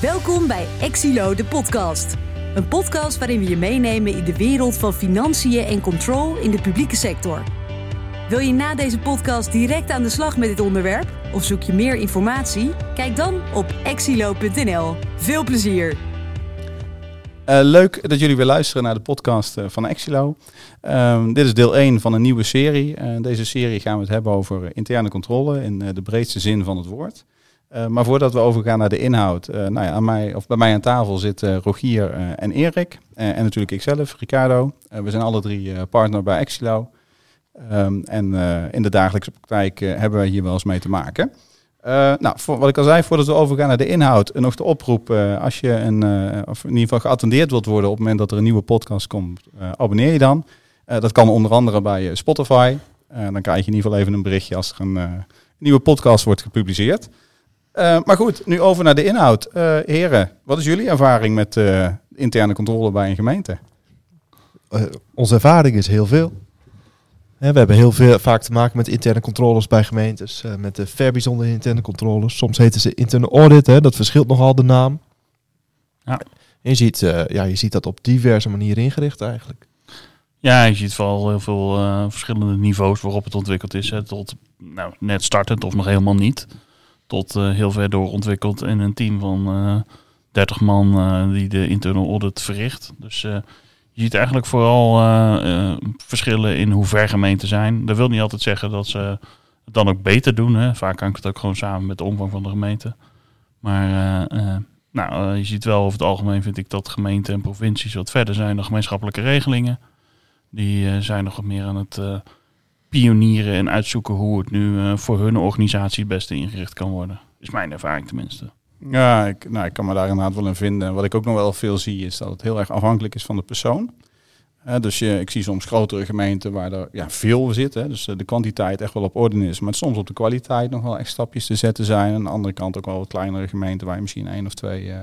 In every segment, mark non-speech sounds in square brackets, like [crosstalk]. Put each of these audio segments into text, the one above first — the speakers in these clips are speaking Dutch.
Welkom bij Exilo, de podcast. Een podcast waarin we je meenemen in de wereld van financiën en control in de publieke sector. Wil je na deze podcast direct aan de slag met dit onderwerp? Of zoek je meer informatie? Kijk dan op exilo.nl. Veel plezier! Uh, leuk dat jullie weer luisteren naar de podcast uh, van Exilo. Uh, dit is deel 1 van een nieuwe serie. Uh, deze serie gaan we het hebben over interne controle in de breedste zin van het woord. Maar voordat we overgaan naar de inhoud, nou ja, aan mij, of bij mij aan tafel zitten Rogier en Erik. en natuurlijk ikzelf, Ricardo. we zijn alle drie partner bij Exilo. Um, en in de dagelijkse praktijk hebben we hier wel eens mee te maken. Nou, voor, wat ik al zei, voordat we overgaan naar de inhoud, nog de oproep. Als je een, of in ieder geval geattendeerd wilt worden op het moment dat er een nieuwe podcast komt, abonneer je dan. dat kan onder andere bij Spotify. dan krijg je in ieder geval even een berichtje als er een nieuwe podcast wordt gepubliceerd. Maar goed, nu over naar de inhoud. heren, wat is jullie ervaring met interne controle bij een gemeente? onze ervaring is heel veel we hebben heel veel, vaak te maken met interne controles bij gemeentes, met de ver bijzondere interne controles. Soms heten ze interne audit, hè, dat verschilt nogal de naam. Ja. je, ziet, uh, ja, je ziet dat op diverse manieren ingericht eigenlijk. Ja, je ziet vooral heel veel uh, verschillende niveaus waarop het ontwikkeld is. Hè, tot nou, net startend of nog helemaal niet. Tot heel ver doorontwikkeld in een team van 30 man die de interne audit verricht. Dus je ziet eigenlijk vooral verschillen in hoe ver gemeenten zijn. Dat wil niet altijd zeggen dat ze het dan ook beter doen. Hè. Vaak hangt het ook gewoon samen met de omvang van de gemeente. Maar nou, je ziet wel over het algemeen vind ik dat gemeenten en provincies wat verder zijn dan gemeenschappelijke regelingen. Die zijn nog wat meer aan het pionieren en uitzoeken hoe het nu voor hun organisatie het beste ingericht kan worden. Is mijn ervaring tenminste. Ja, ik, nou, ik kan me daar inderdaad wel in vinden. Wat ik ook nog wel veel zie, is dat het heel erg afhankelijk is van de persoon. dus je, ik zie soms grotere gemeenten waar er ja, veel zit. Hè, dus de kwantiteit echt wel op orde is. Maar soms op de kwaliteit nog wel echt stapjes te zetten zijn. Aan de andere kant ook wel wat kleinere gemeenten waar je misschien één of twee uh,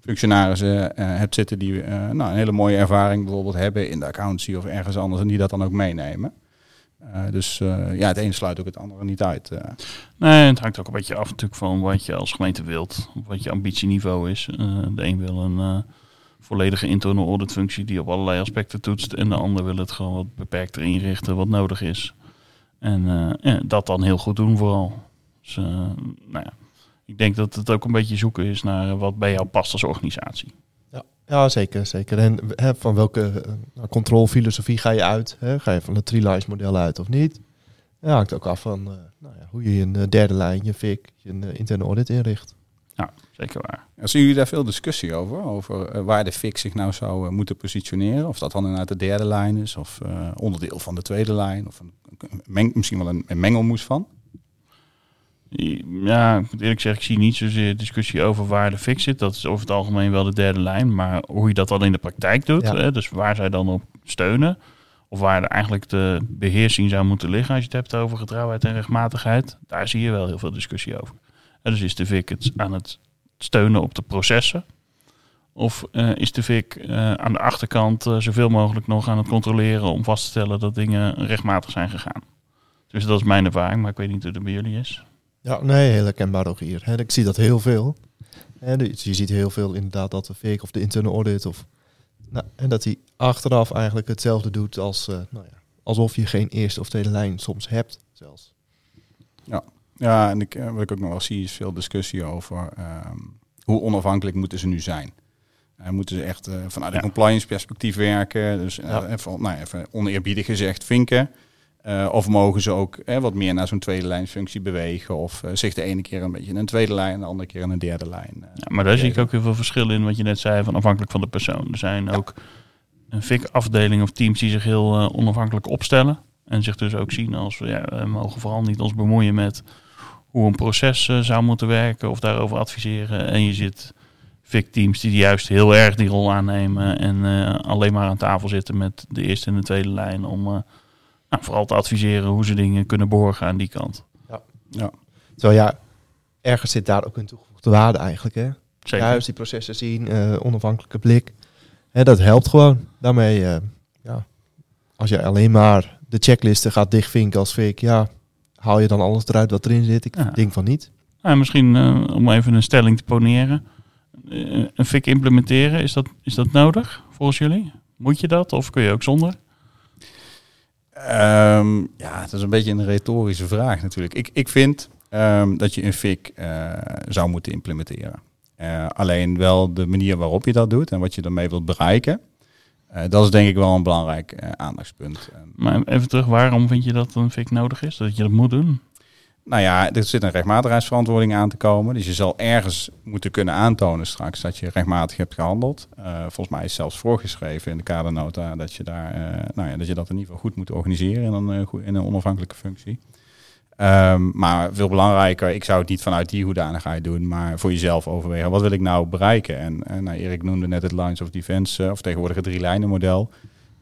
functionarissen hebt zitten die nou, een hele mooie ervaring bijvoorbeeld hebben in de accountancy of ergens anders. En die dat dan ook meenemen. Uh, dus uh, ja, het een sluit ook het andere niet uit. Uh. Nee, het hangt ook een beetje af natuurlijk van wat je als gemeente wilt. Wat je ambitieniveau is. de een wil een volledige interne auditfunctie die op allerlei aspecten toetst. En de ander wil het gewoon wat beperkter inrichten wat nodig is. En ja, dat dan heel goed doen vooral. Dus nou ja, ik denk dat het ook een beetje zoeken is naar wat bij jou past als organisatie. Ja, zeker. zeker. En hè, van welke uh, controlfilosofie ga je uit? Hè? Ga je van het three model uit of niet? Ja, hangt ook af van uh, nou ja, hoe je een derde lijn, je FIC, je interne audit inricht. Ja, zeker waar. Ja, zien jullie daar veel discussie over? Over waar de FIC zich nou zou moeten positioneren? Of dat dan inderdaad de derde lijn is, of onderdeel van de tweede lijn, of een, meng, misschien wel een, een mengelmoes van? Ja, ik moet eerlijk zeggen, ik zie niet zozeer discussie over waar de fix zit. Dat is over het algemeen wel de derde lijn. Maar hoe je dat dan in de praktijk doet, hè, dus waar zij dan op steunen, of waar eigenlijk de beheersing zou moeten liggen als je het hebt over getrouwheid en rechtmatigheid, daar zie je wel heel veel discussie over. En dus is de VIC het aan het steunen op de processen? Of uh, is de VIC uh, aan de achterkant uh, zoveel mogelijk nog aan het controleren om vast te stellen dat dingen rechtmatig zijn gegaan? Dus dat is mijn ervaring, maar ik weet niet hoe het bij jullie is. Ja, nee, heel herkenbaar ook hier. Ik zie dat heel veel. En dus je ziet heel veel inderdaad dat de fake of de internal audit of nou, en dat hij achteraf eigenlijk hetzelfde doet als uh, nou ja, alsof je geen eerste of tweede lijn soms hebt zelfs. Ja, ja en ik, eh, wat ik ook nog wel zie is veel discussie over um, hoe onafhankelijk moeten ze nu zijn. Uh, moeten ze echt uh, vanuit een compliance perspectief werken. Dus ja. even, nou, even oneerbiedig gezegd vinken. Uh, of mogen ze ook eh, wat meer naar zo'n tweede lijnsfunctie bewegen? Of uh, zich de ene keer een beetje in een tweede lijn, de andere keer in een derde lijn. ja, maar daar zie ik ook heel veel verschil in wat je net zei, van afhankelijk van de persoon. Er zijn ook een FIC-afdeling of teams die zich heel onafhankelijk opstellen. En zich dus ook zien als, ja, we mogen vooral niet ons bemoeien met hoe een proces zou moeten werken of daarover adviseren. En je zit FIC-teams die juist heel erg die rol aannemen en alleen maar aan tafel zitten met de eerste en de tweede lijn om nou, vooral te adviseren hoe ze dingen kunnen borgen aan die kant. Ja. ja. Zo ja, ergens zit daar ook een toegevoegde waarde eigenlijk. Hè? Zeker. Juist die processen zien, uh, onafhankelijke blik. Hè, dat helpt gewoon. Daarmee, uh, ja, als je alleen maar de checklisten gaat dichtvinken als fik, ja, haal je dan alles eruit wat erin zit? Ik denk van niet. Nou, misschien uh, om even een stelling te poneren. eh, een FIC implementeren, is dat, is dat nodig volgens jullie? Moet je dat of kun je ook zonder? Ehm, ja, het is een beetje een retorische vraag natuurlijk. Ik, ik vind ehm, dat je een FIC eh, zou moeten implementeren. Eh, alleen wel de manier waarop je dat doet en wat je daarmee wilt bereiken. eh, dat is denk ik wel een belangrijk aandachtspunt. Maar even terug, waarom vind je dat een FIC nodig is? Dat je dat moet doen? Nou ja, er zit een rechtmatigheidsverantwoording aan te komen. Dus je zal ergens moeten kunnen aantonen straks dat je rechtmatig hebt gehandeld. Eh, volgens mij is zelfs voorgeschreven in de kadernota dat je, daar, eh, nou ja, dat, je dat in ieder geval goed moet organiseren in een, eh, in een onafhankelijke functie. Ehm, maar veel belangrijker, ik zou het niet vanuit die hoedanigheid doen, maar voor jezelf overwegen. Wat wil ik nou bereiken? En nou, Erik noemde net het Lines of Defense, of tegenwoordig het drie lijnen model.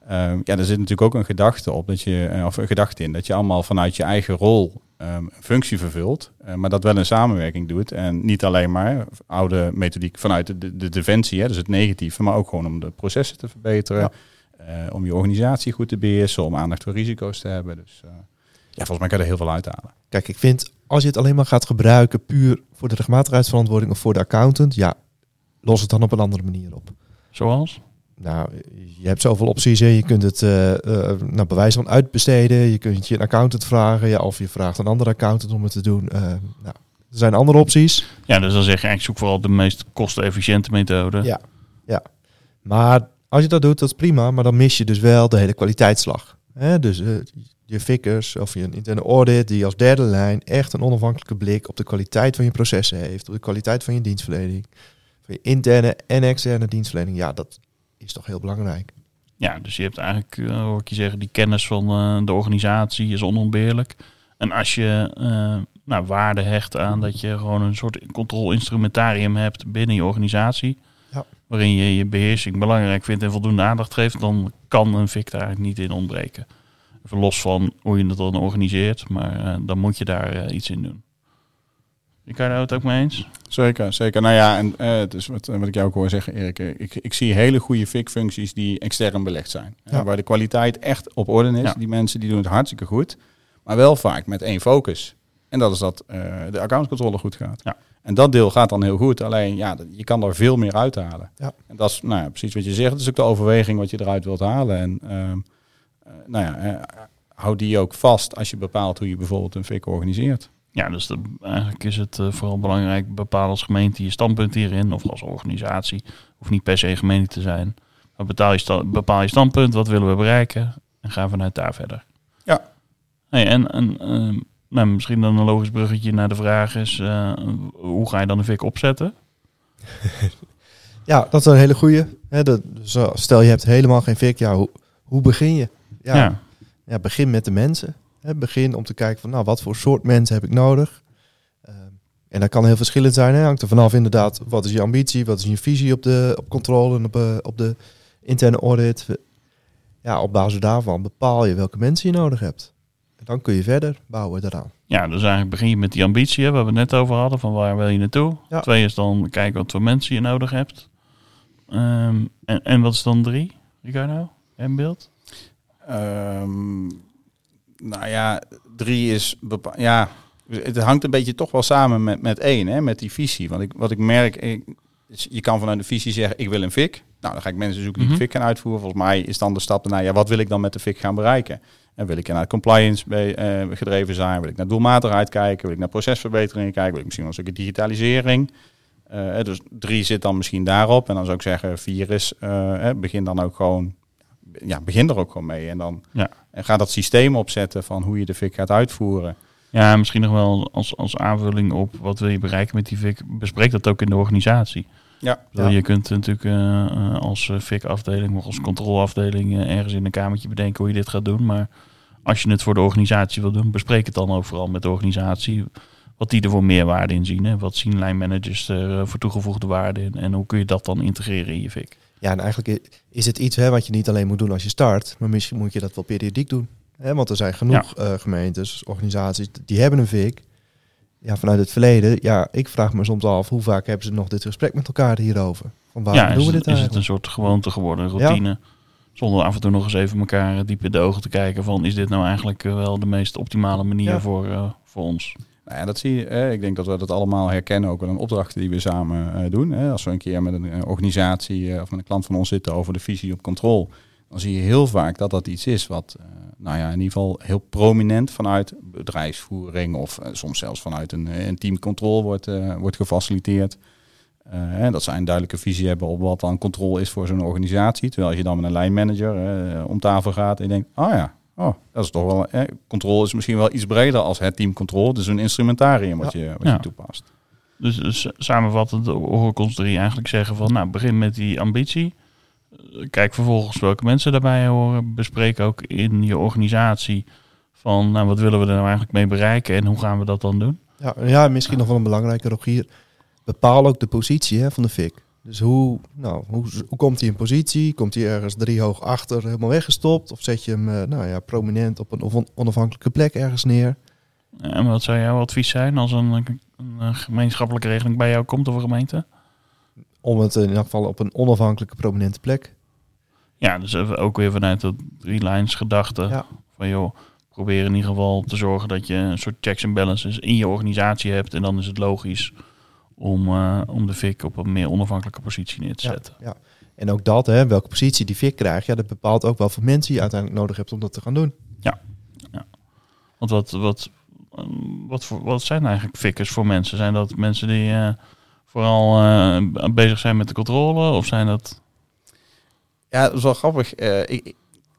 Ehm, ja, daar zit natuurlijk ook een gedachte op, dat je, eh, of een gedachte in, dat je allemaal vanuit je eigen rol ehm, een functie vervult, eh, maar dat wel in samenwerking doet. En niet alleen maar oude methodiek vanuit de, de, de defensie, hè, dus het negatieve, maar ook gewoon om de processen te verbeteren, eh, om je organisatie goed te beheersen, om aandacht voor risico's te hebben. Dus eh, ja, volgens mij kan je er heel veel uithalen. Kijk, ik vind als je het alleen maar gaat gebruiken puur voor de rechtmatigheidsverantwoording of voor de accountant, ja, los het dan op een andere manier op. Zoals? Nou, je hebt zoveel opties. Hè. Je kunt het eh eh, naar bewijs van uitbesteden. Je kunt je een accountant vragen. Ja, of je vraagt een andere accountant om het te doen. Eh, nou, er zijn andere opties. Ja, dus dan zeg je eigenlijk zoek vooral de meest kostenefficiënte methode. Ja. Maar als je dat doet, dat is prima. Maar dan mis je dus wel de hele kwaliteitsslag. Hè? Dus je fikkers of je een interne audit die als derde lijn echt een onafhankelijke blik op de kwaliteit van je processen heeft. Op de kwaliteit van je dienstverlening. Van je interne en externe dienstverlening. Ja, dat is toch heel belangrijk. Ja, dus je hebt eigenlijk, eh, hoor ik je zeggen, die kennis van eh, de organisatie is onontbeerlijk. En als je eh, nou, waarde hecht aan dat je gewoon een soort controle-instrumentarium hebt binnen je organisatie, Ja. waarin je je beheersing belangrijk vindt en voldoende aandacht geeft, dan kan een FIC daar eigenlijk niet in ontbreken. Even los van hoe je het dan organiseert, maar dan moet je daar iets in doen. Ik kan het ook mee eens? Zeker, zeker. Nou ja, en eh, het is wat, wat ik jou ook hoor zeggen, Erik. eh, Ik, ik zie hele goede FIC-functies die extern belegd zijn. Eh, waar de kwaliteit echt op orde is. Ja. Die mensen die doen het hartstikke goed. Maar wel vaak met één focus. En dat is dat eh, de accountcontrole goed gaat. Ja. En dat deel gaat dan heel goed. Alleen, ja, je kan er veel meer uithalen. Ja. En dat is nou ja, precies wat je zegt. Dat is ook de overweging wat je eruit wilt halen. En ehm, eh, nou ja, eh, hou die ook vast als je bepaalt hoe je bijvoorbeeld een FIC organiseert. Ja, dus de, eigenlijk is het eh, vooral belangrijk bepaal als gemeente je standpunt hierin, of als organisatie. Hoeft niet per se gemeente te zijn. Maar betaal je sta- bepaal je standpunt, wat willen we bereiken, en ga vanuit daar verder. Ja. Hey, en en ehm, nou, misschien dan een logisch bruggetje naar de vraag is, eh, hoe ga je dan een VIC opzetten? [laughs] Ja, dat is een hele goeie. Hè, dat, dus, eh, stel je hebt helemaal geen fik. Ja, hoe, hoe begin je? Ja, Ja. ja. begin met de mensen. Hè, begin om te kijken van, nou, wat voor soort mensen heb ik nodig? Ehm, en dat kan heel verschillend zijn. Hè. Hangt er vanaf inderdaad, wat is je ambitie? Wat is je visie op de op controle en op, eh, op de interne audit? Ja, op basis daarvan bepaal je welke mensen je nodig hebt. En dan kun je verder bouwen daaraan. Ja, dus eigenlijk begin je met die ambitie, hè, waar we het net over hadden, van waar wil je naartoe. Ja. Twee is dan kijken wat voor mensen je nodig hebt. Ehm, en, en wat is dan drie, Ricardo? En beeld? Ehm, nou ja, drie is bepa- ja, het hangt een beetje toch wel samen met, met één, hè, met die visie. Want ik, wat ik merk, ik, je kan vanuit de visie zeggen, ik wil een fik. Nou, dan ga ik mensen zoeken die de fik gaan uitvoeren. Volgens mij is dan de stap daarna, ja, wat wil ik dan met de fik gaan bereiken? En wil ik naar compliance bij, eh, gedreven zijn? Wil ik naar doelmatigheid kijken? Wil ik naar procesverbeteringen kijken? Wil ik misschien wel een stukje digitalisering? Eh, dus drie zit dan misschien daarop. En dan zou ik zeggen, vier is, eh, begin dan ook gewoon, ja, begin er ook gewoon mee. En dan Ja. en ga dat systeem opzetten van hoe je de FIC gaat uitvoeren. Ja, misschien nog wel als, als aanvulling op wat wil je bereiken met die VIC. Bespreek dat ook in de organisatie. Ja. Ik bedoel, Ja. Je kunt natuurlijk eh, eh, als eh, VIC-afdeling of als controleafdeling eh, ergens in een kamertje bedenken hoe je dit gaat doen. Maar als je het voor de organisatie wil doen, bespreek het dan ook vooral met de organisatie. Wat die er voor meerwaarde in zien. Hè? Wat zien lijnmanagers er eh, voor toegevoegde waarde in? En hoe kun je dat dan integreren in je VIC? Ja, en eigenlijk is het iets hè, wat je niet alleen moet doen als je start, maar misschien moet je dat wel periodiek doen. Hè, want er zijn genoeg eh, gemeentes, organisaties, die hebben een VIC. Ja, vanuit het verleden, ja, ik vraag me soms af hoe vaak hebben ze nog dit gesprek met elkaar hierover? Van waarom ja, doen we het- dit is het eigenlijk? een soort gewoonte geworden, routine? Zonder af en toe nog eens even elkaar diep in de ogen te kijken van is dit nou eigenlijk eh, wel de meest optimale manier voor, eh, voor ons? Nou ja, dat zie je. ik denk dat we dat allemaal herkennen, ook wel in opdrachten die we samen eh, doen. Als we een keer met een eh, organisatie eh, of met een klant van ons zitten over de visie op controle, dan zie je heel vaak dat dat iets is wat, nou ja, in ieder geval heel prominent vanuit bedrijfsvoering of soms zelfs vanuit een, een teamcontrole wordt, wordt gefaciliteerd. Dat zij een duidelijke visie hebben op wat dan controle is voor zo'n organisatie. Terwijl als je dan met een lijnmanager eh, om tafel gaat en je denkt, oh ja, oh, dat is toch wel, eh, controle is misschien wel iets breder als het team controle. Dus een instrumentarium wat, je, wat Ja. je toepast. Dus, dus samenvattend hoor ik ons drie eigenlijk zeggen van, nou, begin met die ambitie. Kijk vervolgens welke mensen daarbij horen. Bespreek ook in je organisatie van, nou, wat willen we er nou eigenlijk mee bereiken en hoe gaan we dat dan doen? Ja, ja misschien nog wel een belangrijke, Rogier. Bepaal ook de positie hè, van de fik. Dus hoe, nou, hoe, hoe komt hij in positie? Komt hij ergens drie hoog achter helemaal weggestopt? Of zet je hem eh, nou ja, prominent op een on- onafhankelijke plek ergens neer? En wat zou jouw advies zijn als een, een, een gemeenschappelijke regeling bij jou komt of een gemeente? Om het in elk geval op een onafhankelijke prominente plek. Ja, dus even ook weer vanuit dat drie lines gedachte. Ja. Van joh, probeer in ieder geval te zorgen dat je een soort checks en balances in je organisatie hebt. En dan is het logisch om, eh, om de FIC op een meer onafhankelijke positie neer te Ja, zetten. ja. En ook dat, hè, welke positie die fik krijgt, ja, dat bepaalt ook wel voor mensen je uiteindelijk nodig hebt om dat te gaan doen. Want wat, wat, eh, wat, voor, wat zijn eigenlijk fikkers voor mensen? Zijn dat mensen die eh, vooral eh, bezig zijn met de controle? Of zijn dat... Ja, dat is wel grappig. Eh, ik-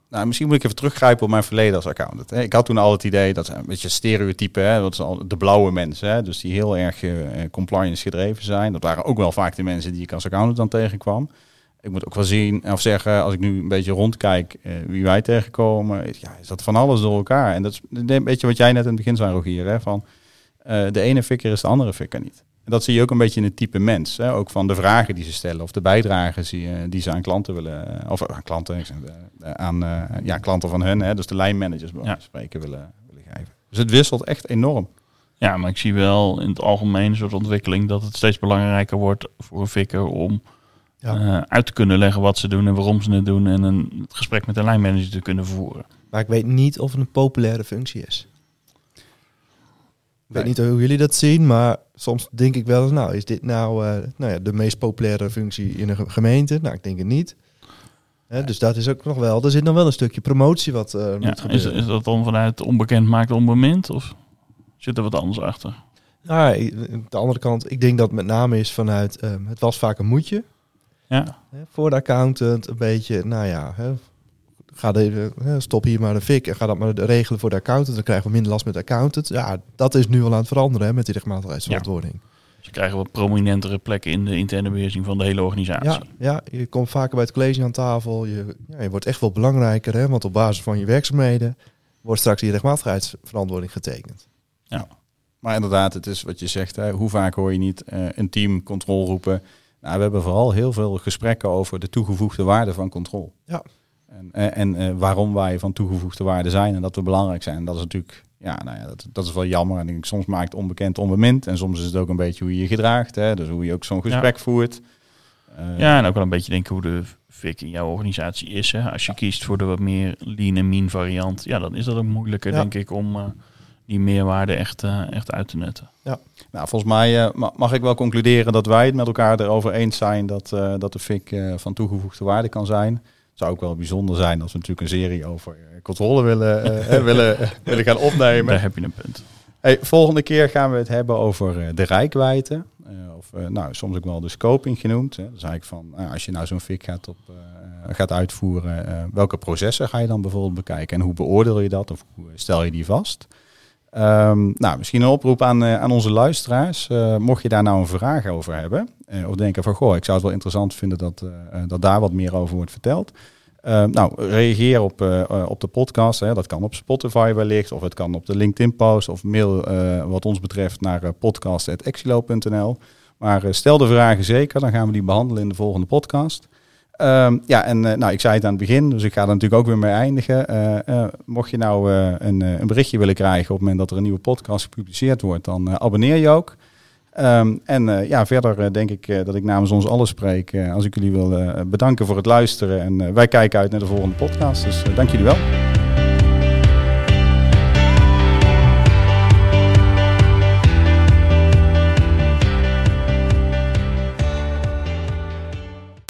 nou, misschien moet ik even teruggrijpen op mijn verleden als accountant. Ik had toen al het idee, dat zijn een beetje stereotypen, hè. dat is al de blauwe mensen. Hè. Dus die heel erg eh, compliance gedreven zijn. Dat waren ook wel vaak de mensen die ik als accountant dan tegenkwam. Ik moet ook wel zien, of zeggen, als ik nu een beetje rondkijk eh, wie wij tegenkomen, ja, is dat van alles door elkaar. En dat is een beetje wat jij net in het begin zei, Rogier, hè, van eh, de ene fikker is de andere fikker niet. En dat zie je ook een beetje in het type mens. Hè? Ook van de vragen die ze stellen of de bijdragen die, eh, die ze aan klanten willen, of aan klanten, eh, aan eh, ja, klanten van hun, hè? dus de lijnmanagers van spreken willen, willen geven. Dus het wisselt echt enorm. Ja, maar ik zie wel in het algemeen een soort ontwikkeling dat het steeds belangrijker wordt voor een fikker om Ja. eh, uit te kunnen leggen wat ze doen en waarom ze het doen en een het gesprek met de lijnmanager te kunnen voeren. Maar ik weet niet of het een populaire functie is. Ik weet niet hoe jullie dat zien, maar soms denk ik wel eens, nou, is dit nou, eh, nou ja, de meest populaire functie in een ge- gemeente? Nou, ik denk het niet. Hè, dus dat is ook nog wel, er zit nog wel een stukje promotie wat eh, moet is, gebeuren. is dat dan vanuit onbekend maakt onbemind of zit er wat anders achter? Nou, aan de andere kant, ik denk dat het met name is vanuit, ehm, het was vaak een moedje. Ja, Hè, voor de accountant een beetje, nou ja, hè, ga de, hè, stop hier maar de fik en ga dat maar regelen voor de accountant. Dan krijgen we minder last met de accountant. Ja, dat is nu al aan het veranderen hè, met die rechtmatigheidsverantwoording. ze krijgen wat prominentere plekken in de interne beheersing van de hele organisatie. Ja, ja, je komt vaker bij het college aan tafel. Je, ja, je wordt echt wel belangrijker, hè, want op basis van je werkzaamheden wordt straks die rechtmatigheidsverantwoording getekend. Maar inderdaad, het is wat je zegt, hè, hoe vaak hoor je niet eh, een team controle roepen. Nou, we hebben vooral heel veel gesprekken over de toegevoegde waarde van controle. Ja. En, eh, en eh, waarom wij van toegevoegde waarde zijn en dat we belangrijk zijn. En dat is natuurlijk, ja, nou ja, dat, dat is wel jammer. En ik denk, soms maakt onbekend onbemind. En soms is het ook een beetje hoe je je gedraagt. Hè? Dus hoe je ook zo'n gesprek voert. Eh, Ja, en ook wel een beetje denken hoe de FIC in jouw organisatie is. Hè. Als je kiest voor de wat meer lean en mean variant, ja, dan is dat ook moeilijker, Ja. denk ik, om die meerwaarde echt, echt uit te nutten. Nou, volgens mij ma- mag ik wel concluderen dat wij het met elkaar erover eens zijn dat, eh, dat de FIC eh, van toegevoegde waarde kan zijn. Het zou ook wel bijzonder zijn als we natuurlijk een serie over eh, controle willen, eh, eh, [laughs] willen, willen gaan opnemen. Daar heb je een punt. Hey, volgende keer gaan we het hebben over de rijkwijde. Eh, of eh, nou, soms ook wel de scoping genoemd. Hè. Dat is eigenlijk van, nou, als je nou zo'n FIC gaat, op, gaat uitvoeren, welke processen ga je dan bijvoorbeeld bekijken? En hoe beoordeel je dat? Of hoe stel je die vast? Ehm, nou, misschien een oproep aan, eh, aan onze luisteraars. Eh, mocht je daar nou een vraag over hebben, eh, of denken van, goh, ik zou het wel interessant vinden dat, dat daar wat meer over wordt verteld. Eh, nou, reageer op, op de podcast. Hè. Dat kan op Spotify wellicht, of het kan op de LinkedIn-post, of mail wat ons betreft naar podcast.exilo.nl. Maar stel de vragen zeker, dan gaan we die behandelen in de volgende podcast. Ehm, ja, en eh, nou, ik zei het aan het begin, dus ik ga er natuurlijk ook weer mee eindigen. Eh, eh, mocht je nou een, een berichtje willen krijgen op het moment dat er een nieuwe podcast gepubliceerd wordt, dan abonneer je ook. Ehm, en ja, verder denk ik dat ik namens ons allen spreek. als ik jullie wil bedanken voor het luisteren. En wij kijken uit naar de volgende podcast. Dus dank jullie wel.